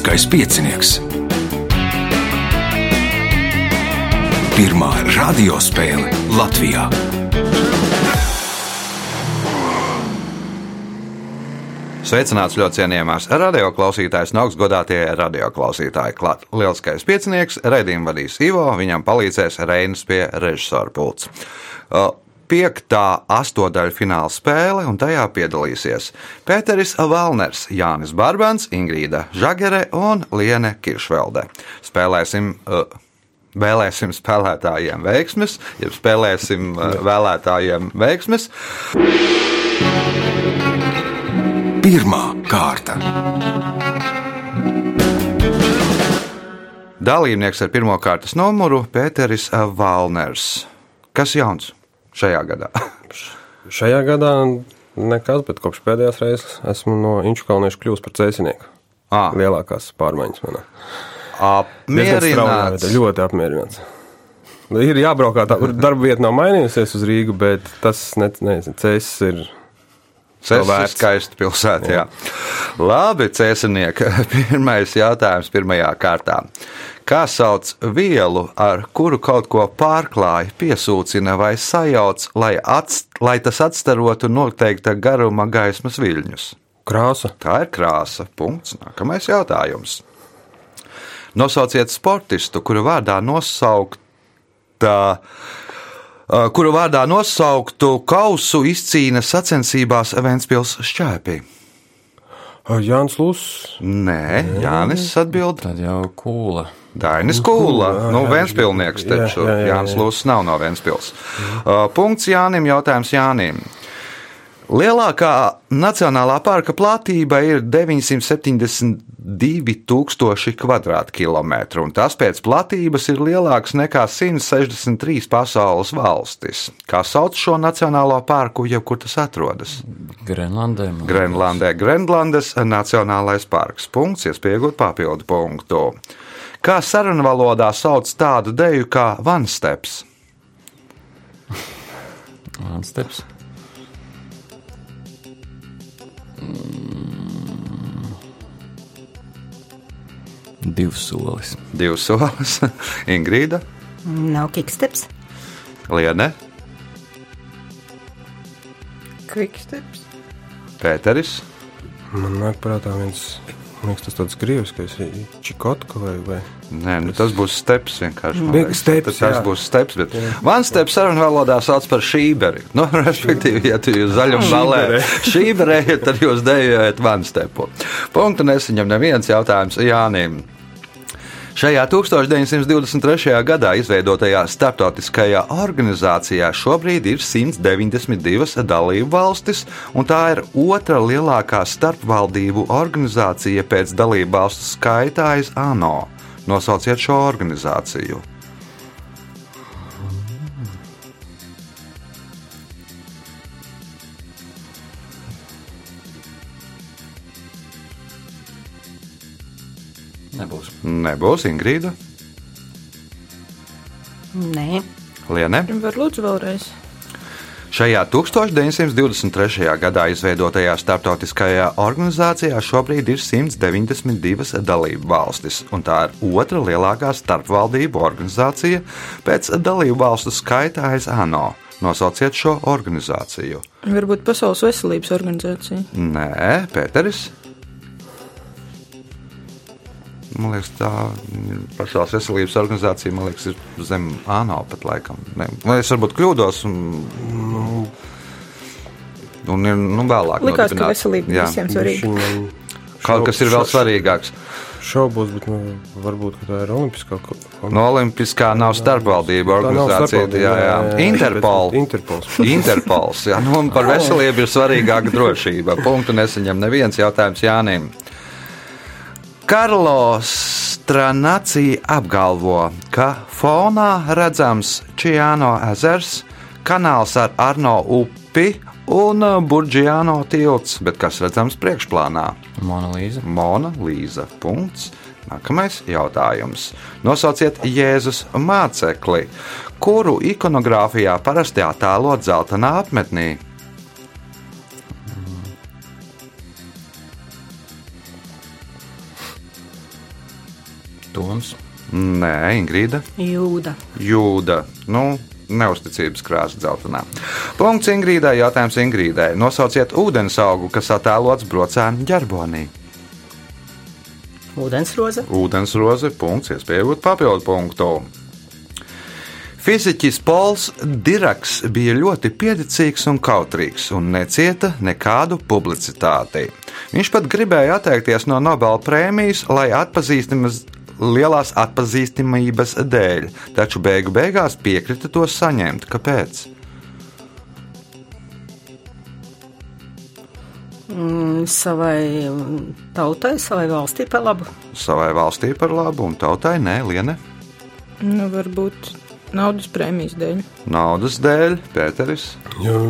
Lieliskais piecinieks. Pirmā radiospēle Latvijā. Sveicināts ļoti cienījamās radioklausītājas un augstgadātie radioklausītāji. Klāt lieliskais piecinieks, raidījumu vadīs Ivo, viņam palīdzēs Reinas pie režisora pults. Piektā astotdaļa fināla spēle, un tajā piedalīsies Pēteris Valners, Jānis Barbans, Ingrīda Žagere un Liene Kiršvelde. Spēlēsim uh, Vēlēsim spēlētājiem veiksmes, ja spēlēsim uh, vēlētājiem veiksmes. Pirmā kārta. Dalībnieks ar pirmā kārtas numuru Pēteris Valners. Kas jauns šajā gadā? Šajā gadā nekas, bet kopš pēdējās reizes esmu no Inču kalniešu kļuvis par cēsinieku. Ah. Lielākās pārmaiņas manā. Apmierināts. Ļoti apmierināts. Ir jābraukā tā, darba vieta nav mainījusies uz Rīgu, bet tas, ne, nezinu, cēsis ir Tas ir vērts. skaisti pilsētā. Jā. Labi, cēsinieki. Pirmais jautājums pirmajā kārtā. Kā sauc vielu, ar kuru kaut ko pārklāj, piesūcina vai sajauc, lai, atst, lai tas atstarotu noteikta garuma gaismas viļņus? krāsa. Tā ir krāsa. Punkts. Nākamais jautājums. Nosauciet sportistu, kuru vārdā nosaukta. Kuru vārdā nosauktu kausu izcīna sacensībās Vēncpils šķēpī? Jānis Lūs. Nē, Jānis atbild. Tad jau kūla. Dainis Kūla, nu, Vēnspilnieks taču. jā, jā, jā. Jānis Lūsis nav no Vēnspils. Uh, Punkts Jānim, jautājums Jānim. Lielākā nacionālā parka platība ir 972,000 km2, un tas pēc platības ir lielāks nekā 163 pasaules valstis. Kā sauc šo nacionālo parku, jebkur tas atrodas? Grenlandē. Grenlandē, Grenlandes Nacionālais parks. Punkts, iespējot papildu punktu. Kā sarunu valodā sauc tādu deju kā vansteps? Vansteps. Mm. Divs solis. Divas solis, Ingrīda, Nav kiksteps. Liene, Quicksteps. Pēteris. Man nāk prātā viens, man liekas, tas tāds krieviskais, čikotka vai, vai. Nē, nu tas būs steps vienkārši. man Big liekas. steps, tas jā. būs steps, bet vansteps sarunu valodā sauc par šīberi. Nu, respektīvi, ja tu jūs zaļum balē šīberējat, tad jūs dejojat vanstepu. Punktu nesaņem neviens jautājums Jānim. Šajā 1923. gadā izveidotajā starptautiskajā organizācijā šobrīd ir 192 dalību valstis, un tā ir otra lielākā starpvaldību organizācija pēc dalību valstu skaita aiz ANO. Nosauciet šo organizāciju. Nebūs. Ingrīda, Nē, Liene. Var lūdzu vēlreiz. Šajā 1923. gadā izveidotajā starptautiskajā organizācijā šobrīd ir 192 dalību valstis, un tā ir otra lielākā starpvaldību organizācija pēc dalību valstu skaita aiz ANO. Nosauciet šo organizāciju. Varbūt Pasaules veselības organizācija. Nē, Pēteris. Man liekas, tā Pasaules veselības organizācija. Liekas, ir zem ANO pat laikam. Ne, vai es varbūt kļūdos? Un, nu, un ir nu, vēlāk. Likās, ka nodibināta. veselība Jā. visiem svarīga. Kaut kas ir vēl svarīgāks. Šaubos, bet nu, varbūt ka tā ir olimpiskā No Olimpiskā nav starpvaldība nav organizācija. starpvaldība, Jā, jā. jā, jā. Interpol. Interpols. Interpols. Jā, nu, un par veselību ir svarīgāka drošība. Punktu nesaņem neviens jautājums Jānim. Karlos Stranacija apgalvo, ka fonā redzams Čiāno ezers, kanāls ar Arno upi un Burģiāno tilts, bet kas redzams priekšplānā? Monolīza. Mona Līza. Punkts. Nākamais jautājums. Nosauciet Jēzus mācekli, kuru ikonogrāfijā parasti attēlot zeltainā apmetnī. Ādams. Nē, Ingrīda. Jūda. Jūda. Nu, neusticības krāsa dzeltenā. Punkts Ingrīdai. Jautājums Ingrīdai. Nosauciet ūdens augu, kas attēlots brocēnu ģerbonī. Ūdensroze. Ūdensroze. Punkts. Iespējot papildu punktu. Fiziķis Pols Diraks bija ļoti pieticīgs un kautrīgs un necieta nekādu publicitāti. Viņš pat gribēja atteikties no Nobela prēmijas, lai atpazīstamas lielās atpazīstamības dēļ, taču beigu beigās piekrita to saņemt. Kāpēc? Mm, Savai tautai, savai valstī par labu. Savai valstī par labu un tautai nē, Liene. Nu, varbūt naudas prēmijas dēļ. Naudas dēļ, Pēteris. Jo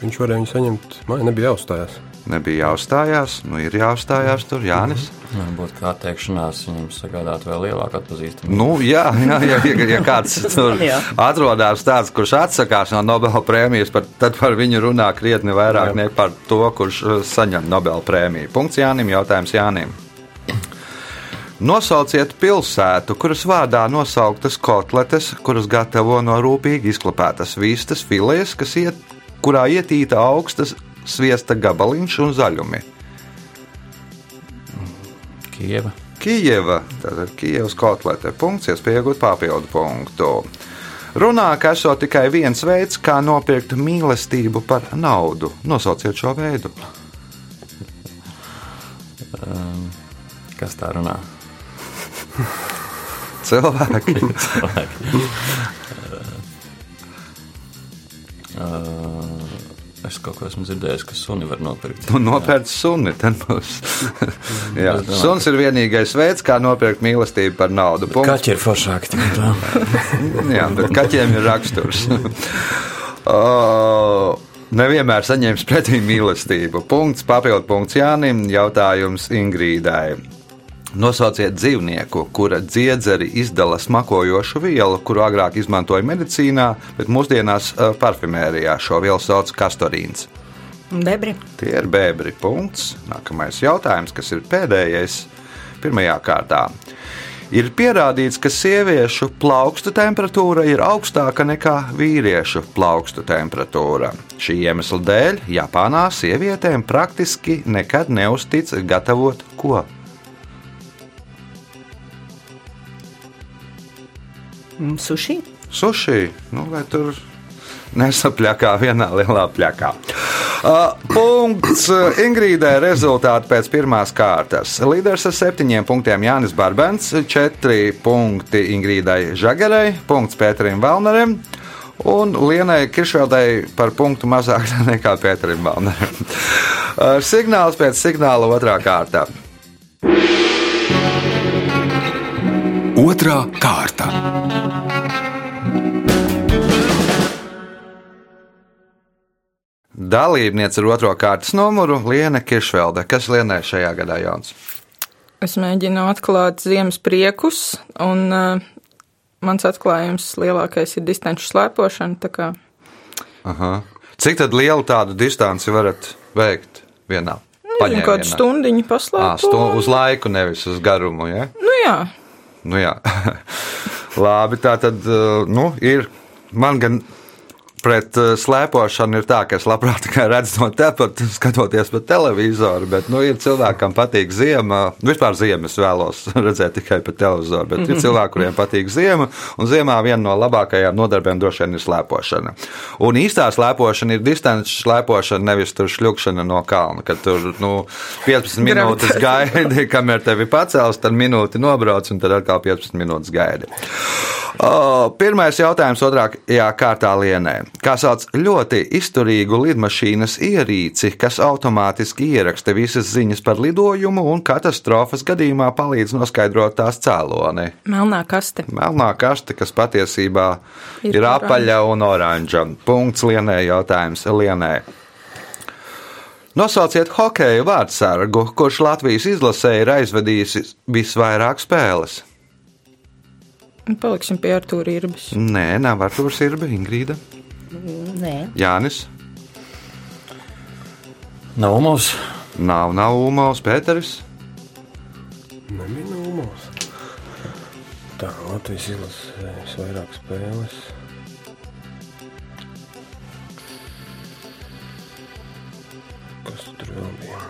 viņš varēja viņu saņemt. Man nebija jāuzstājās. Nebija jāuzstājās, nu ir jāuzstājās tur Jānis. Varbūt kā atteikšanās viņam sagādāt vēl lielāku atpazīstamību. Nu, jā, jā, jā, ja, ja kāds tur atrodas tāds, kurš atsakās no Nobela prēmijas, par, tad par viņu runā krietni vairāk Jā. nekā par to, kurš uh, saņem Nobela prēmiju. Punkts Jānim, jautājums Jānim. Nosauciet pilsētu, kuras vārdā nosauktas kotletes, kuras gatavo no rūpīgi izklāpētas vistas filēs, kas iet, kurā ietīta augstas sviesta gabaliņš un zaļumi. Kieva. Kijeva, tātad Kijavas kotlete. Punkts, iespējot papildu punktu. Runā, ka esot tikai viens veids, kā nopirkt mīlestību par naudu. Nosauciet šo veidu. Um, kas tā runā? Cilvēki. Cilvēki. Uh, es kaut ko esmu dzirdējis, ka suni var nopirkt. Nu, nopērts suni. tad būs. Jā, suns ir vienīgais veids, kā nopirkt mīlestību par naudu. Punkts. Kaķi ir foršāki. Jā, bet kaķiem ir raksturs. Uh, Nevienmēr saņems pretī mīlestību. Punkts, papildu punkts Jānim, jautājums Ingrīdai. Nosauciet dzīvnieku, kura dziedzeri izdala smakojošu vielu, kuru agrāk izmantoja medicīnā, bet mūsdienās uh, parfimērijā šo vielu sauc kastorīns. Bebri. Tie ir bēbri. Punkts. Nākamais jautājums, kas ir pēdējais, pirmajā kārtā. Ir pierādīts, ka sieviešu plaukstu temperatūra ir augstāka nekā vīriešu plaukstu temperatūra. Šī iemesla dēļ Japānā sievietēm praktiski nekad neuztic gatavot ko. Sushi. Sushi, nu, vai tur nesapļakā vienā lielā pļakā. Uh, punkts Ingrīdai rezultāti pēc pirmās kārtas. Līderis ar septiņiem punktiem Jānis Barbens, četri punkti Ingrīdai Žagarai, punkts Pēterim Valnerim. Un Lienai Kiršveldai par punktu mazāk nekā Pēterim Valnerim. Uh, Signāls pēc signāla otrā kārta. Otra kārta. Dalībniece ar otro kārtas numuru Liena Kiršvelde. Kas Lienai šajā gadā jauns? Es mēģinu atklāt ziemas priekus, un uh, mans atklājums lielākais ir distanču slēpošana. Aha. Cik tad lielu tādu distanci varat veikt vienā? Nezinu, kādu stundiņu À, paslēpt. stu, uz laiku, nevis uz garumu. Ja? Nu jā, Nu. Labi, tā tad uh, nu, ir. Man gan pret uh, slēpošanu ir tā, ka es labprāt tikai redzu no tepat, skatoties pa televizoru. Bet nu, ir cilvēki, kam patīk ziema. Vispār ziemu es vēlos redzēt tikai pa televizoru. Bet ir cilvēki, kuriem patīk ziema. Un ziemā viena no labākajām nodarbēm droši vien ir slēpošana. Un īstā slēpošana ir distances slēpošana, nevis tur šļūkšana no kalna. Kad tur nu, 15 minūtes gaidi, kamēr tevi pacels, tad minūti nobrauc un tad atkal 15 minūtes gaidi. O, pirmais jautājums otrajā kārtā lienē. Kā sauc ļoti izturīgu lidmašīnas ierīci, kas automātiski ieraksta visas ziņas par lidojumu un katastrofas gadījumā palīdz noskaidrot tās cēloni? melnā kaste. Melnā kaste, kas patiesībā ir, Ir apaļa un oranža. Punkts lienē, jautājums lienē. Nosauciet hokeja vārdsargu, kurš Latvijas izlasē ir aizvadījis visvairāk spēles. Paliksim pie Artūra Irbas. Nē, nav Arthurs Irba, Ingrīda, Nē. Jānis. Nav mums. Nav, nav Umaus, Pēteris. Neminūmos. Tā, Latvijas izlases vairāk spēles. Kas tur vēl bija?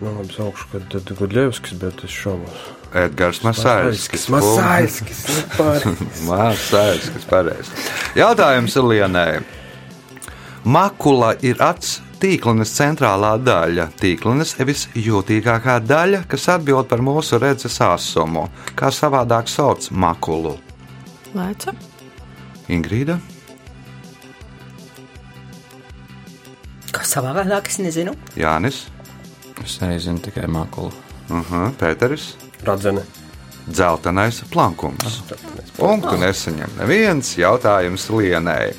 Nu, labi, saukšu, kad tad Gudļevskis, bet es šaubos. Edgars Masāļskis. Masāļskis. Masāļskis, pareizi. Jautājums ir Lienai. Makula ir acs tīklenes centrālā daļa. Tīklenes ir visjūtīgākā daļa, kas atbild par mūsu redzes asumu. Kā savādāk sauc makulu? Lēca. Ingrīda, Kā savādāk, es nezinu. Jānis, Es arī zinu tikai makulu. uh -huh, Pēteris, Radzene. dzeltenais plankums. Punktu nesaņem neviens jautājums Lienai.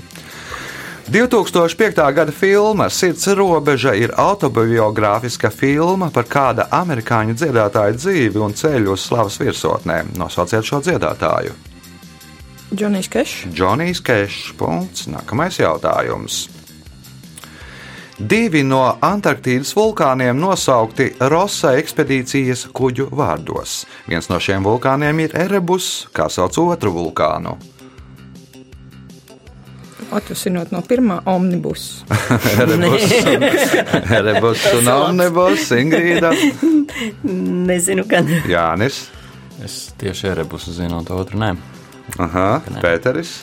2005. gada filma Sirds robeža ir autobiogrāfiska filma par kāda amerikāņu dziedātāja dzīvi un ceļu uz slavas virsotnēm. Nosauciet šo dziedātāju. Džonijs Kešs. Džonijs Kešs. Punkts. Nākamais jautājums. Divi no Antarktīdas vulkāniem nosaukti Rosa ekspedīcijas kuģu vārdos. Viens no šiem vulkāniem ir Erebus, kā sauc otru vulkānu. Atvasinot no pirmā omnibus. Erebus, Erebus un Omnibus, Ingrīda, Nezinu, gan. Jānis, Es tieši erebusu zinu, un to otru nē. Aha, Pēteris.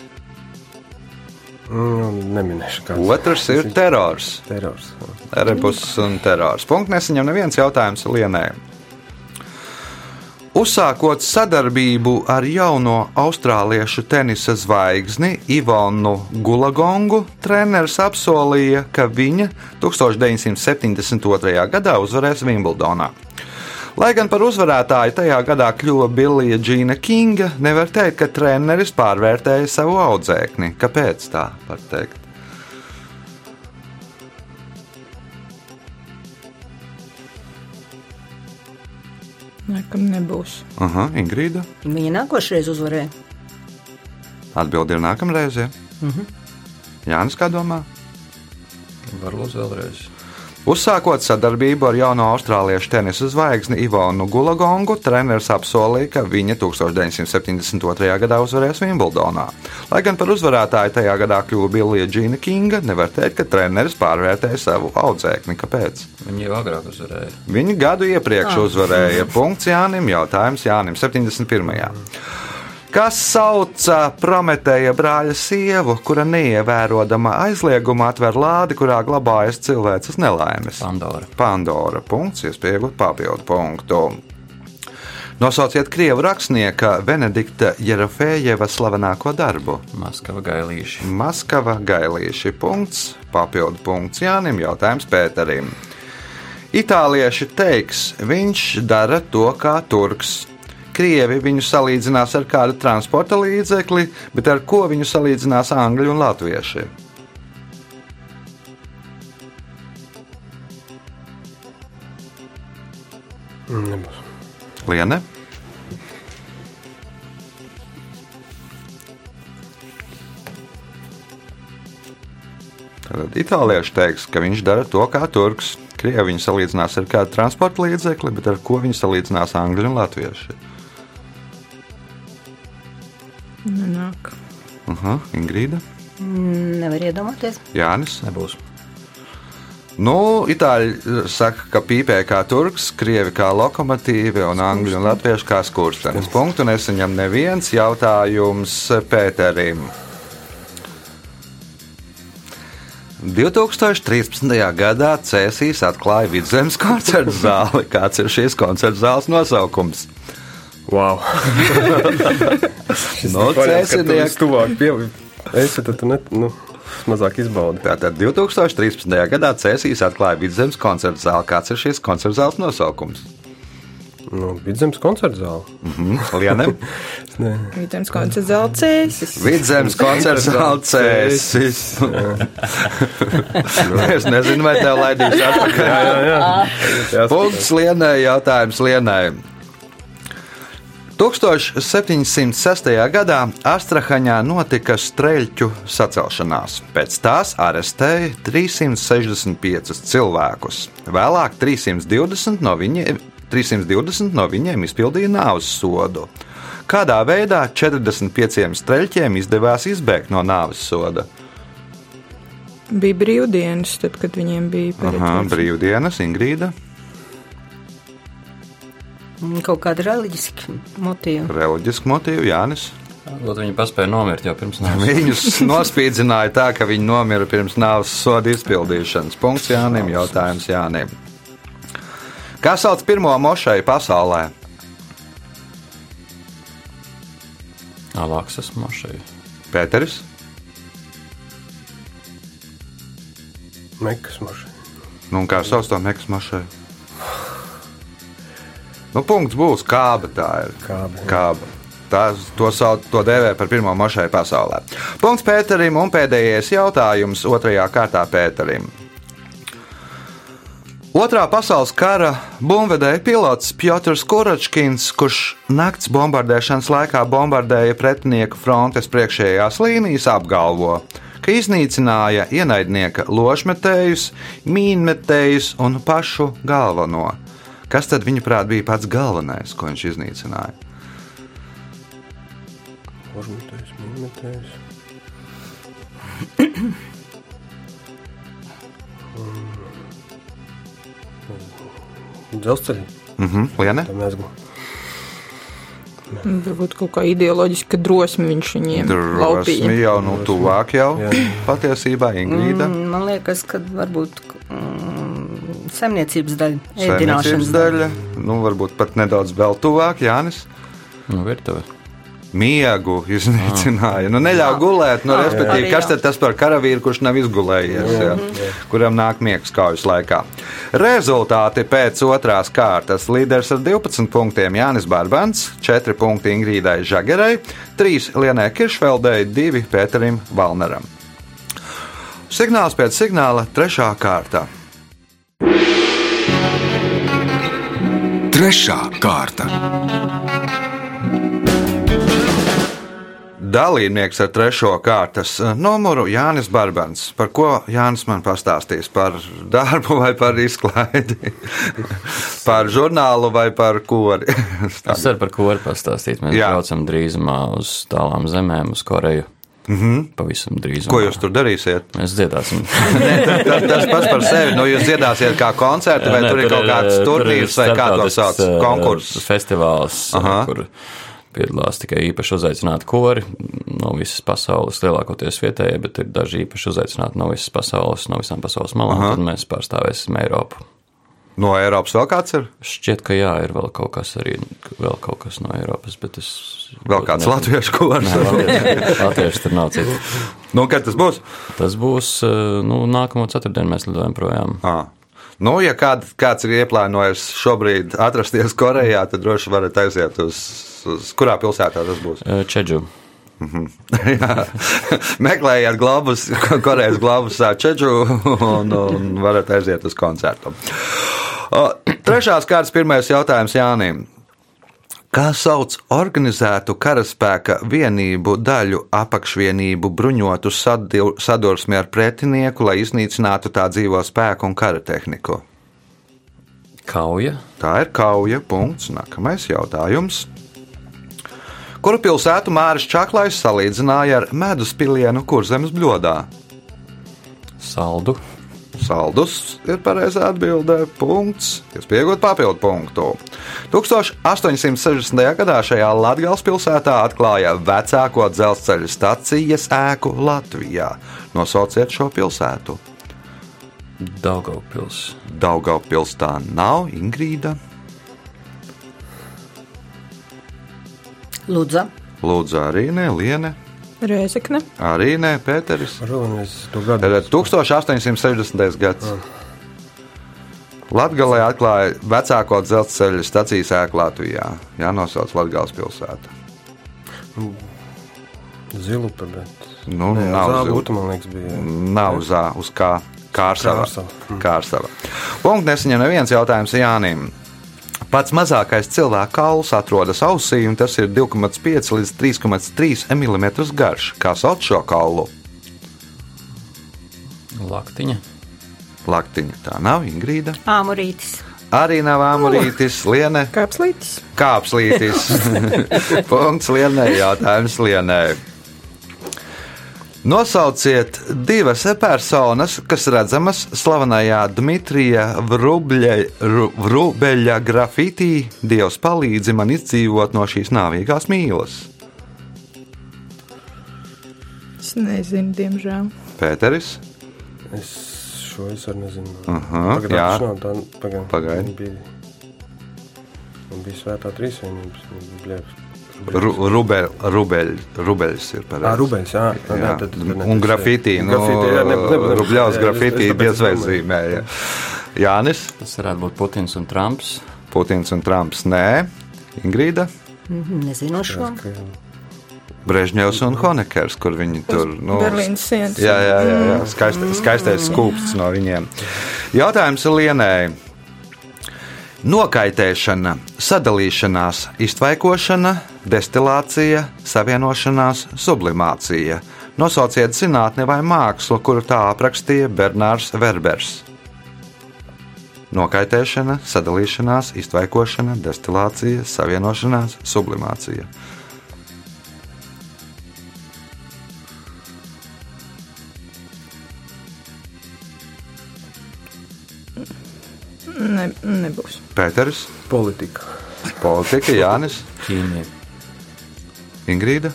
Nu, neminēšu, kāds Otrs ir terors. terors. Erebus un terors. Punkts nesaņem neviens jautājums Lienai. Uzsākot sadarbību ar jauno austrāliešu tenisa zvaigzni Ivonu Gulagongu, treneris apsolīja, ka viņa 1972. gadā uzvarēs Wimbledonā. Lai gan par uzvarētāju tajā gadā kļuva Billija Džina Kinga, nevar teikt, ka treneris pārvērtēja savu audzēkni. Kāpēc tā var teikt? Nekam nebūs. Aha, Ingrīda. Viņa nākošais uzvarēja. Atbildi ir nākamreiz. Ja? Mm -hmm. Jānis, kā domā? Varbūt vēlreiz. Uzsākot sadarbību ar jauno austrāliešu tenisa zvaigzni Ivonu Gulagongu, treneris apsolīja, ka viņa 1972. gadā uzvarēs Wimbledonā. Lai gan par uzvarētāju tajā gadā kļuva Billija Džina Kinga, nevar teikt, ka treneris pārvērtēja savu audzēkni. Kāpēc? Viņi jau agrāk uzvarēja. Viņi gadu iepriekš uzvarēja. Punkts Jānim, jautājums Jānim 71. Kas sauca Prometēja brāļa sievu, kura neievērodama aizlieguma atver lādi, kurā glabājas cilvēces nelaimes? Pandora. Pandora. Punkts, iespējot papildu punktu. Nosauciet krievu rakstnieka Benedikta Jerofējeva slavenāko darbu. Maskava gailīši. Maskava gailīši. Punkts, papildu punkts Jānim, jautājums Pēterim. Itālieši teiks, viņš dara to kā turks. Krievi viņu salīdzinās ar kādu transporta līdzekli, bet ar ko viņu salīdzinās angļu un latvieši? Nebūs. Liene? Tad itālieši teiks, ka viņš dara to kā turks. Krievi viņu salīdzinās ar kādu transporta līdzekli, bet ar ko viņu salīdzinās angļu un latvieši? Nenāk. Aha, Ingrīda, Nevar iedomāties. Jānis. Nebūs. Nu, itāļi saka, ka pīpē kā turks, krievi kā lokomotīvi un angļu un latviešu kā skurstenis. Punktu nesaņem neviens jautājums Pēterim. 2013. gadā Cēsīs atklāja Vidzemes koncerta zāli. Kāds ir šīs koncerta zāles nosaukums? Wow! No Cēsinieks. tuvāk pie. Es tad tu net, nu, mazāk izbaudi. Tātad 2013. gadā Cēsīs atklāja Vidzemes koncerta zāli. Kāds ir šīs koncerta zāles nosaukums? Nu, Vidzemes koncerta zāle. Lienam? Vidzemes koncerts zelcēsis. Vidzemes koncerts zāle Cēsīs. es nezinu, vai tev laidīs atpakaļ. Jā, jā. jā. Punkts Lienai, jautājums Lienai. 1706. gadā Astrahaņā notika streļķu sacelšanās. Pēc tās arestēja 365 cilvēkus. Vēlāk 320 no viņiem 320 no viņiem izpildīja nāves sodu. Kādā veidā 45 streļķiem izdevās izbēgt no nāves soda? Bija brīvdienas, tad, kad viņiem bija Aha, paredzēts. brīvdienas, Ingrīda, Kaut kāda reliģiska motīva. reliģiski motīvi, Jānis. Lot viņi paspēja nomirt jau pirms nāves. Viņus nospīdzināja tā, ka viņi nomira pirms nāves soda izpildīšanas. Punkts Jānim, jautājums Jānim. Kā sauc pirmo mošeju pasaulē? Alāksas mašai. Pēteris, Mekas mašīna. nu, un kā sauc to mekas mošeju? Nu, punkts būs kāba. Tā ir Kāba, kāba. Tā, to, sauc, to dēvē par pirmo mošeju pasaulē. Punkts Pēterim un pēdējais jautājums otrajā kārtā Pēterim. Otrā pasaules kara bumbvedēja pilots Piotrs Kuračkins, kurš nakts bombardēšanas laikā bombardēja pretinieku frontes priekšējās līnijas, apgalvo, ka iznīcināja ienaidnieka ložmetējus, mīnmetējus un pašu galveno. Kas tad viņuprāt bija pats galvenais, ko viņš iznīcināja? Užmetējs, minmetējs. Dzelzceļi. Mhm, Liene? Tā mezgla. Varbūt kaut kā ideoloģiska drosme viņš viņiem Drosmi laupīja. jau nu tuvāk jau Jā. patiesībā Ingrīda. Mm, Man liekas, ka varbūt mm, saimniecības daļa, ēdināšanas daļa. nu varbūt pat nedaudz vēl tuvāk, Jānis. Nu, virtuve. Miegu iznīcināja. Nu, neļauj gulēt, nu, respektīvi, kas jā. tad tas par karavīru, kurš nav izgulējies, jā, kuram nāk miegs kaujas laikā. Rezultāti pēc otrās kārtas līderis ar 12 punktiem Jānis Barbans, 4 punkti Ingrīdai Žagerai, 3 Lienai Kiršveldei, 2 Pēterim Valneram. Signāls pēc signāla, trešā kārta. Trešā kārta. Dalībnieks ar trešo kārtas numuru Jānis Barbans. Par ko Jānis man pastāstīs? Par darbu vai par izklaidi? par žurnālu vai par kori? Es varu par ko varu pastāstīt. Mēs. Jā. braucam drīzumā uz tālām zemēm, uz Koreju. Mm -hmm. Pavisam drīz. Ko jūs tur darīsiet? Mēs dziedāsim. Tas, tas pats par sevi. Nu, jūs dziedāsiet kā koncertu, vai Nē, tur ir kaut kāds turnīrs vai kā to sauc? Konkurss. Festivāls, Aha. Kur piedalās tikai īpaši uzaicināti kori no visas pasaules, lielākoties vietējie, bet ir daži īpaši uzaicināti no visas pasaules, no visām pasaules malām. Tad mēs pārstāvēsim Eiropu. No Eiropas vēl kāds ir? Šķiet, ka jā, ir vēl kaut kas arī, vēl kaut kas no Eiropas, bet es. Vēl kāds latviešu kurs. Latvieši tur nav citu. Nu, kad tas būs? Tas būs, eh, nu, nākamo ceturtdienu mēs lidojam projām. À. Nu, ja kād, kāds ir ieplānojis šobrīd atrasties Korejā, tad droši varat aiziet uz, uz kurā pilsētā tas būs. Eh, Čedžu. Jā. Meklējiet globus, Korejas globusā Čeču un, un varat aiziet uz koncertu. Trešās kārtas pirmais jautājums Jānim. Kā sauc organizētu karaspēka vienību daļu apakšvienību bruņotu sadursmi ar pretinieku, lai iznīcinātu tā dzīvo spēku un kara tehniku? Kauja. Tā ir kauja. Punkts. Nākamais jautājums. Kuru pilsētu Māris Čaklais salīdzināja ar medus pilienu kurzemes bļodā? Saldu. Saldus ir pareizā atbildē. Punkts. Jūs pieaugat papildu punktu. 1860. gadā šajā Latvijas pilsētā atklāja vecāko dzelzceļa stacijas ēku Latvijā. Nosauciet šo pilsētu. Daugavpils. Daugaupils tā nav Ingrīda. Lūdzu, Lūdzu, arī nē, Liene. Rēzekne. Arī nē, Pēteris. Tad 1860. gads. Latvijā atklāja vecāko dzelzceļa stācijas ēku Latvijā. Jānosauc Latvijas pilsēta. Zilupa, bet. Nu, Nē, nav zil- Uta, man liekas, bija. Nav zā, uz kā kārsava. Kārsava. kārsava. Punkts nesaņem neviens jautājums Jānim. Pats mazākais cilvēka kauls atrodas ausī, un tas ir 2,5 līdz 3,3 mm garš. Kā sauc šo kaulu? Laktiņa. Laktiņa tā nav Ingrīda. āmurītis. Arī nav amulītis, liene, Kāpslītis. kāpslītis. Punkts lienai, jautājums lienai. Nosauciet divas personas, kas redzamas slavenajā Dmitrija Vrubļa, grafitī. Dievs palīdzi man izdzīvot no šīs nāvīgās mīlas. Es nezinu, diemžēl. Pēteris, Es šo es arī nezinu. Aha, Pagaidām, jā. nav tā- pagaidām. Pagaidi. Man bija, man bija svētā trīsvienības. blēks. Ru, Rubeļ, Rubeļ, Rubeļs ir pareizs. Rubens, jā. jā, Jā, tad- tad ne, un grafitī, nu, jā, Rubļaus jā, grafitī diez vai domāju. zīmēja. Jānis, Tas varētu būt Putins un Trumps. Putins un Trumps, nē, Ingrīda. Mhm, Nezinu šo. Brežņevs un Honekers, kur viņi tur nu, Berlīnas sienas. Jā, jā, jā, jā. Skaista, skaistais skūpsts no viņiem. Jautājums Lienai. Nokaitēšana, sadalīšanās, iztvaikošana, destilācija, savienošanās, sublimācija. Nosauciet zinātni vai mākslu, kuru tā aprakstīja Bernārs Verbers. Nokaitēšana, sadalīšanās, iztvaikošana, destilācija, savienošanās, sublimācija. Ne, nebūs. Pēters, Politika. politika, Jānis, Ķīmija. Ingrīda.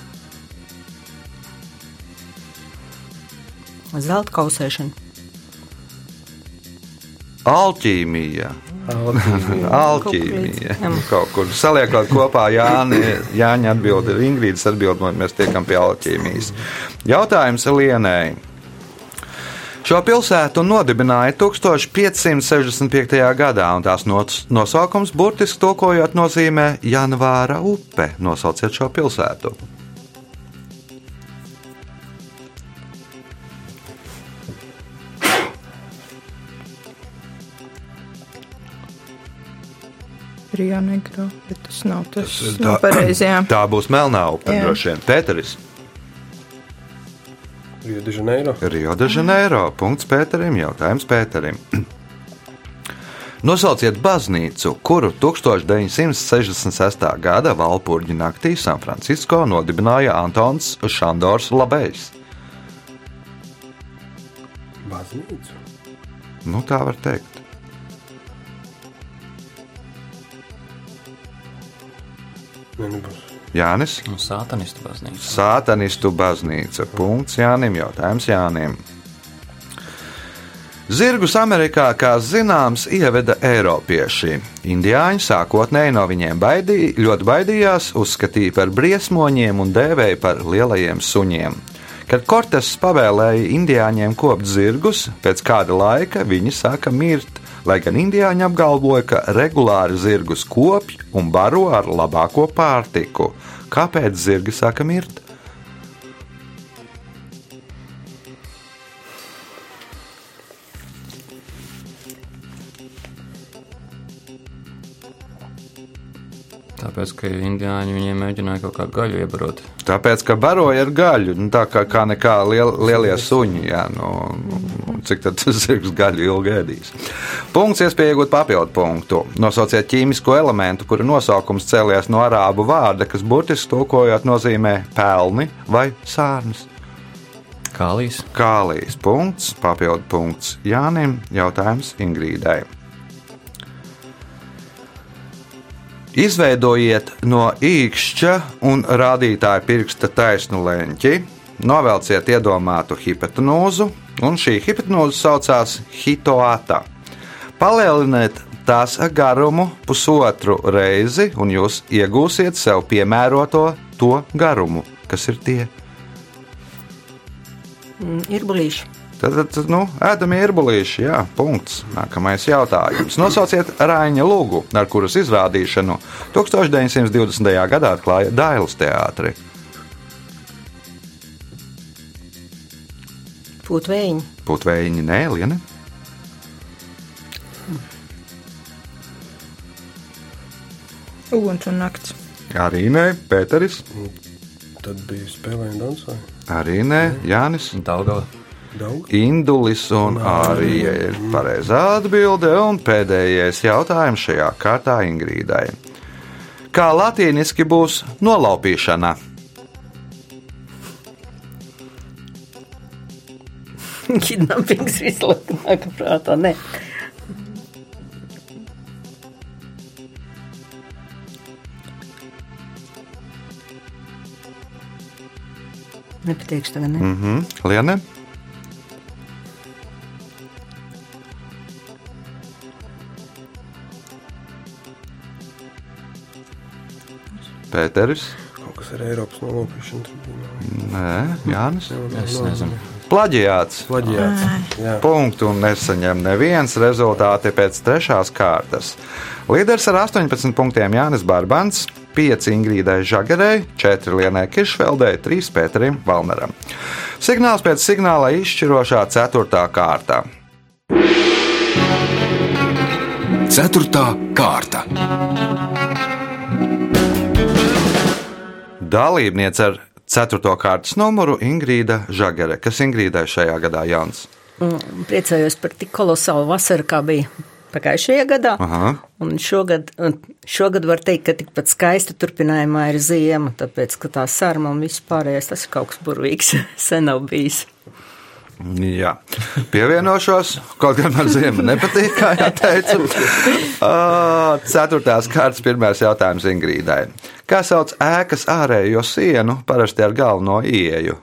Zelta kausēšana. Alķīmija. Alķīmija. jā. Kaut kur saliekot kopā Jāni, Jāņa atbild, Ingrīdas atbild, un mēs tiekam pie alķīmijas. Jautājums Lienai. Šo pilsētu nodibināja 1565. gadā, un tās nos- nosaukums burtiski tulkojot nozīmē Janvāra upe. Nosauciet šo pilsētu. Rio Negro, bet tas nav tas. Nav pareizi, jā. Tā būs Melnā upe, droši vien. Pēteris. Rio de Janeiro. Rio de Janeiro. Punkts Pēterim. Jautājums Pēterim. Nosauciet baznīcu, kuru 1966. gada Valpurģa naktī San Francisco nodibināja Antons Šandors Labējs. Baznīca. Nu, tā var teikt. Ne, nebūs. Jānis, Un sātanistu baznīca. Sātanistu baznīca. Punkts Jānim. Jautājums Jānim. Zirgus Amerikā, kā zināms, ieveda Eiropieši. Indiāņi sākotnēji no viņiem baidī, ļoti baidījās, uzskatīja par briesmoņiem un dēvēja par lielajiem suņiem. Kad Kortes pavēlēja indiāņiem kopt zirgus, pēc kāda laika viņi sāka mirt, lai gan indiāņi apgalvoja, ka regulāri zirgus kopj un baro ar labāko pārtiku. Kāpēc zirgi sāka mirt? Tāpēc, ka indiāņi viņiem mēģināja kaut kādu gaļu iebarot. Tāpēc, ka baroja ar gaļu, nu, tā kā, kā nekā liel, lielie suņi. Jā, nu, cik tad zirgs gaļu ilgi ēdīs? Punkts, iespēja iegūt papildu punktu. Nosauciet ķīmisko elementu, kura nosaukums cēlies no arābu vārda, kas burtiski tulkojot nozīmē pelni vai sārnas. Kālijas. Kālijas punkts, papildu punkts Jānim, jautājums Ingrīdai. Izveidojiet no īkšķa un rādītāja pirksta taisnu leņķi, novelciet iedomātu hipotenūzu, un šī hipotenūze saucās hitoata. Palieliniet tās garumu pusotru reizi, un jūs iegūsiet sev piemēroto to garumu, kas ir tie. Mm, Ir bulīši. Tad, tad nu, ēdamie irbulīši, jā, punkts. Nākamais jautājums. Nosauciet Rāņa lūgu, ar kuras izrādīšanu 1920. gadā atklāja Dailas teātri. Pūtvējiņi. Putvējiņi, nē, Liene. Uguns un nakts. Arī nē, Pēteris. Tad bija spēlējumi dansai. Arī nē, Jānis. Daugava. Indulis un arī ir pareizā atbilde. Un pēdējais jautājums šajā kārtā Ingrīdai. Kā latīniski būs nolaupīšana? Kidnappings visu laiku nāk prātā. Nē. Nepateikšu tagad, ne? Mm. Mhm, Liene? Pēteris? Kaut kas ar Eiropas nolaupīšanu tribunālu. Nē, Jānis. Es nezinu. Plaģiāts. Plaģiāts. Jā. Punktu nesaņem neviens rezultāti pēc trešās kārtas. Līderis ar 18 punktiem Jānis Barbans, 5 Ingrīdai Žagarei, 4 Lienai Kiršveldei, 3 Pēterim Valneram. Signāls pēc signāla izšķirošā 4. kārta. Ceturtā kārta. Dalībniece ar 4. kārtas numuru Ingrīda Žagare. Kas Ingrīdai šajā gadā Jānis? Priecājos par tik kolosālu vasaru, kā bija pagājušajā gadā. Šogad, šogad var teikt, ka tikpat skaista turpinājumā ir ziema, tāpēc, ka tā sarma un viss pārējais tas ir kaut kas burvīgs. Sen nav bijis. Jā, pievienošos. Kaut gan man zima nepatīk, kā jau teicu. Ceturtās kārtas pirmais jautājums Ingrīdai. Kā sauc ēkas ārējo sienu parasti ar galveno ieeju?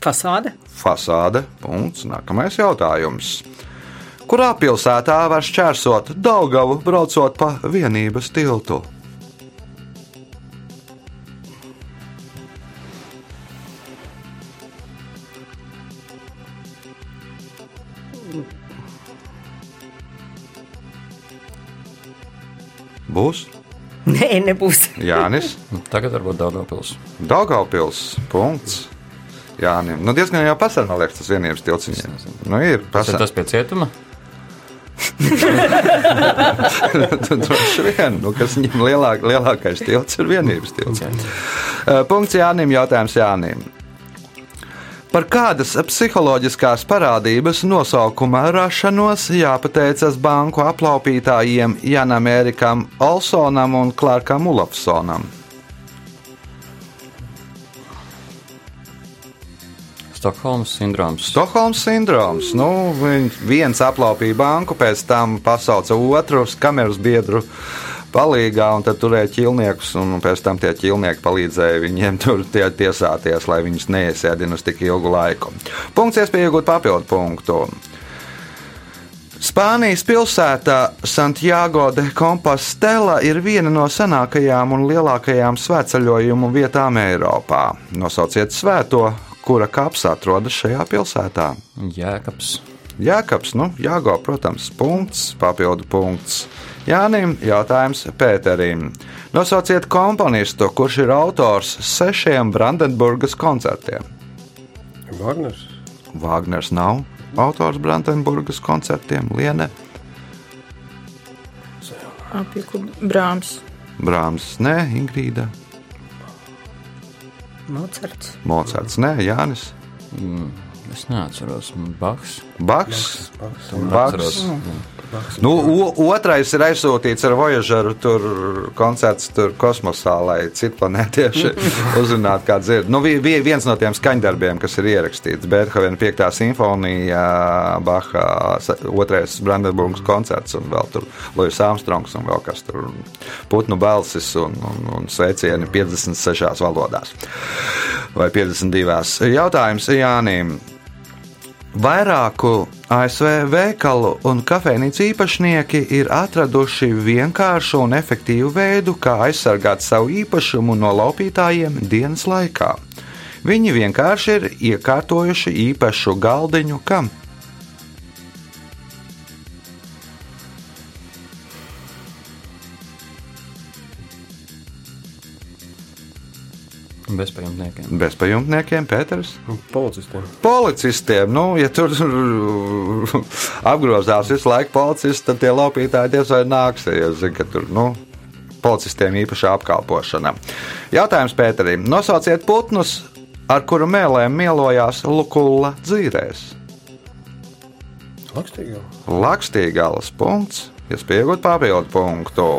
Fasāde. Fasāde. Punkts. Nākamais jautājums. Kurā pilsētā var šķērsot Daugavu, braucot pa vienības tiltu? Būs Nē, nebūs. Jānis. Nu, Tagad varbūt Daugavpils. Daugavpils. Punkts. Jānim. Nu, diezgan jau pasarā, man liekas, tas vienības viņiem. Nu, ir Tas ir pasarā. tas pie cietuma? Droši vien, nu, kas viņam lielāk, lielākais tilts ir vienības tilts. Okay. Punkts Jānim, jautājums Jānim. Par kādas psiholoģiskās parādības nosaukuma rašanos jāpateicas banku aplaupītājiem Janam Erikam Olsonam un Clarkam Ulafsonam? Stokholmas sindroms. Stokholmas sindroms. Nu, viens aplaupīja banku, pēc tam pasauca otru kameras biedru palīgā, un tad turēja ķilniekus, un pēc tam tie ķilnieki palīdzēja viņiem tur tie tiesāties, lai viņus neiesēdina uz tik ilgu laiku. Punkts iespēja iegūt papildu punktu. Spānijas pilsēta Santiago de Compostela ir viena no senākajām un lielākajām svētceļojumu vietām Eiropā. Nosauciet svēto, kura kaps atrodas šajā pilsētā. Jēkabs. Jākaps, nu, Jāgo, protams, punkts, papildu punkts. Jānim jautājums Pēterim. Nosauciet komponistu, kurš ir autors sešiem Brandenburgas koncertiem. Wagners. Vāgners nav autors Brandenburgas koncertiem, Liene, Apjuku Brāms. Brāms, nē, Ingrīda, Mocards. Mocards, nē, Jānis. Es neatceros. Baks. Baks. Atceros. Baks. Nu, otrais ir aizsūtīts ar Voyageru, tur koncerts tur kosmosā, lai citplanētieši uzzinātu, kāds ir. Nu, vi- viens no tiem skaņdarbiem, kas ir ierakstīts Beethovena 5. simfonija, Baha otrais Brandenburgas koncerts un vēl tur Lojas Armstrongs un vēl kas tur putnu balsis un, un, un sveicieni 56 valodās vai 52. Jautājums Jānim. Vairāku ASV veikalu un kafejnīcu īpašnieki ir atraduši vienkāršu un efektīvu veidu, kā aizsargāt savu īpašumu no laupītājiem dienas laikā. Viņi vienkārši ir iekārtojuši īpašu galdiņu kam? Bezpajumtniekiem. Bezpajumtniekiem, Pēters? Policistiem. Policistiem, nu, ja tur apgrozās visu laiku policists, tad tie laupītāji diez vai nāks. Ja zin, ka tur, nu, policistiem īpaša apkalpošana. Jautājums Pēterim. Nosauciet putnus, ar kuru mēlēm mielojās Lukulla dzīrēs. Lakstīgā. Lakstīgālas punkts, iespējot papildu punktu.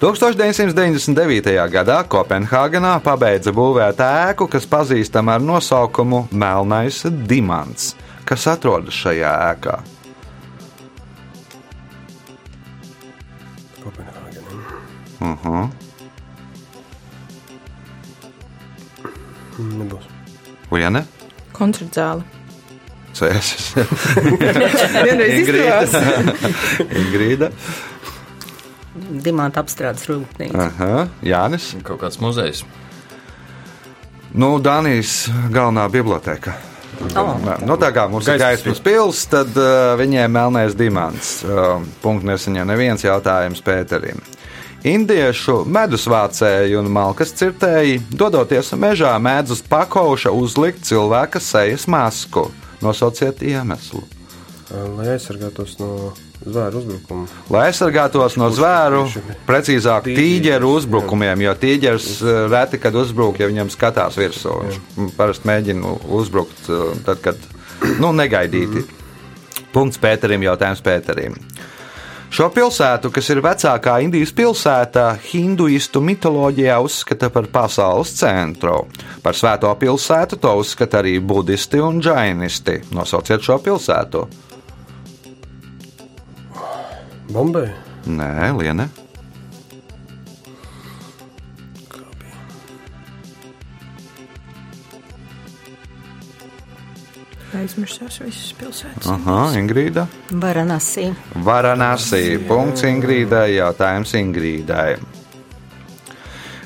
1999. gadā Kopenhāgenā pabeidza būvēt ēku, kas pazīstama ar nosaukumu Melnais Dimants, kas atrodas šajā ēkā. Kopenhāgenā. Uh -huh. Nebūs. Liene? Koncerta zāle. Cēsis. Vienreiz Ingrīda. izdevās. Ingrīda. Dimanta apstrādes rūpnīca. Aha. Jānis. Kaut kāds muzejs. Nu, Dānijas galvenā biblioteka. Oh. Nu, tā kā mums ir Gaismas pils, tad uh, viņiem melnais dimants. Uh, Punkts nesaņem neviens jautājums Pēterim. Indiešu medusvācēji un malkas cirtēji, dodoties mežā, mēdz uz pakauša uzlikt cilvēka sejas masku. Nosauciet iemeslu. Lai aizsargātos no zvēru uzbrukuma. Lai aizsargātos no zvēru, precīzāk tīģeru uzbrukumiem, jo tīģeris uh, reti kad uzbruk, ja viņam skatās virsū. Viņš parasti mēģina uzbrukt uh, tad, kad nu, negaidīti. Punkts Pēterim, jautājums Pēterim. Šo pilsētu, kas ir vecākā Indijas pilsēta, hinduistu mitoloģijā uzskata par pasaules centru. Par svēto pilsētu to uzskata arī budisti un džainisti. Nosauciet šo pilsētu. Bombay. Nē, Liene. Aizmirsās visas pilsētas. Aha, Ingrīda. Varanasī. Varanasī. Punkts Ingrīdai. Jautājums Ingrīdai.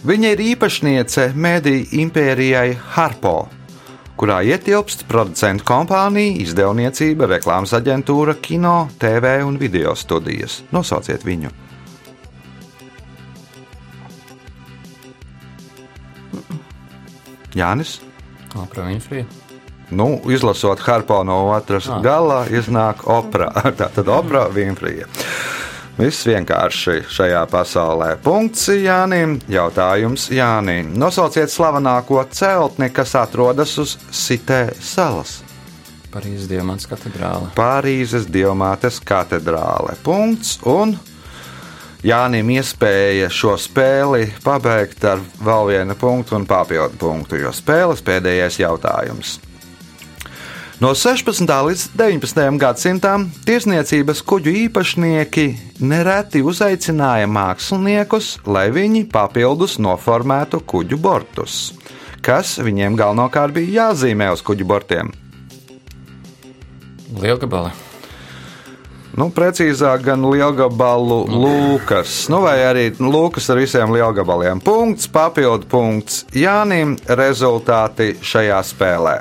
Viņa ir īpašniece mediju impērijai Harpo, kurā ietilpst producentu kompānija, izdevniecība, reklāmas aģentūra, kino, TV un video studijas. Nosauciet viņu. Jānis. Opera Winfrey. Nu, izlasot Harpo no otras ah. gala, iznāk opera. Tā tad opera Winfrey. Viss vienkārši šajā pasaulē. Punkts Jānim. Jautājums Jānim. Nosauciet slavenāko celtni, kas atrodas uz Sitē salas. Parīzes Diamants katedrāle. Pārīzes Dievmātes katedrāle. Punkts. Un Jānim iespēja šo spēli pabeigt ar vēl vienu punktu un papildu punktu, jo spēles pēdējais jautājums. No 16. līdz 19. gadsimtam tirsniecības kuģu īpašnieki nereti uzaicināja māksliniekus, lai viņi papildus noformētu kuģu bortus, kas viņiem galvenokārt bija jāzīmē uz kuģu bortiem. Lielgabali. Nu, precīzāk, gan lielgabalu lūkas, nu, vai arī lūkas ar visiem lielgabaliem. Punkts, papildu punkts Jānim, rezultāti šajā spēlē.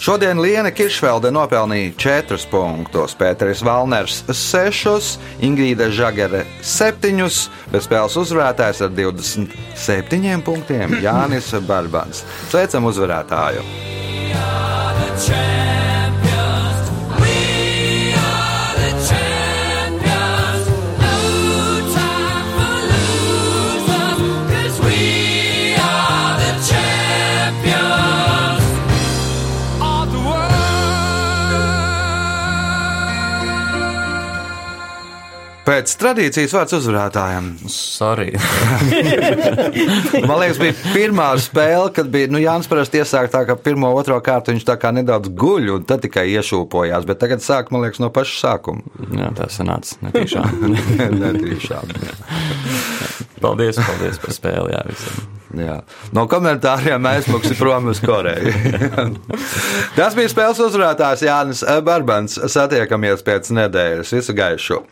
Šodien Liena Kiršvelde nopelnīja 4 punktus, Pēteris Valners 6, Ingrīda Žagere 7, bet spēles uzvarētājs ar 27 punktiem Jānis Barbans. Sveicam uzvarētāju! Pēc tradīcijas vārds uzvarētājiem. Sorry. Man liekas, bija pirmā spēle, kad bija nu, Jānis parasti iesāk tā, ka pirmo, otro kārtu viņš tā kā nedaudz guļ un tad tikai iešūpojās, bet tagad sāk, man liekas, no paša sākuma. Jā, tā sanāca netīšām. Netīšām. paldies, paldies par spēli. Jā, visiem. Jā. No komentāriem aizmuksi prom uz Koreju. Tas bija spēles uzvarētājs Jānis Barbans. Satiekamies pēc nedēļas. Visu gaišu!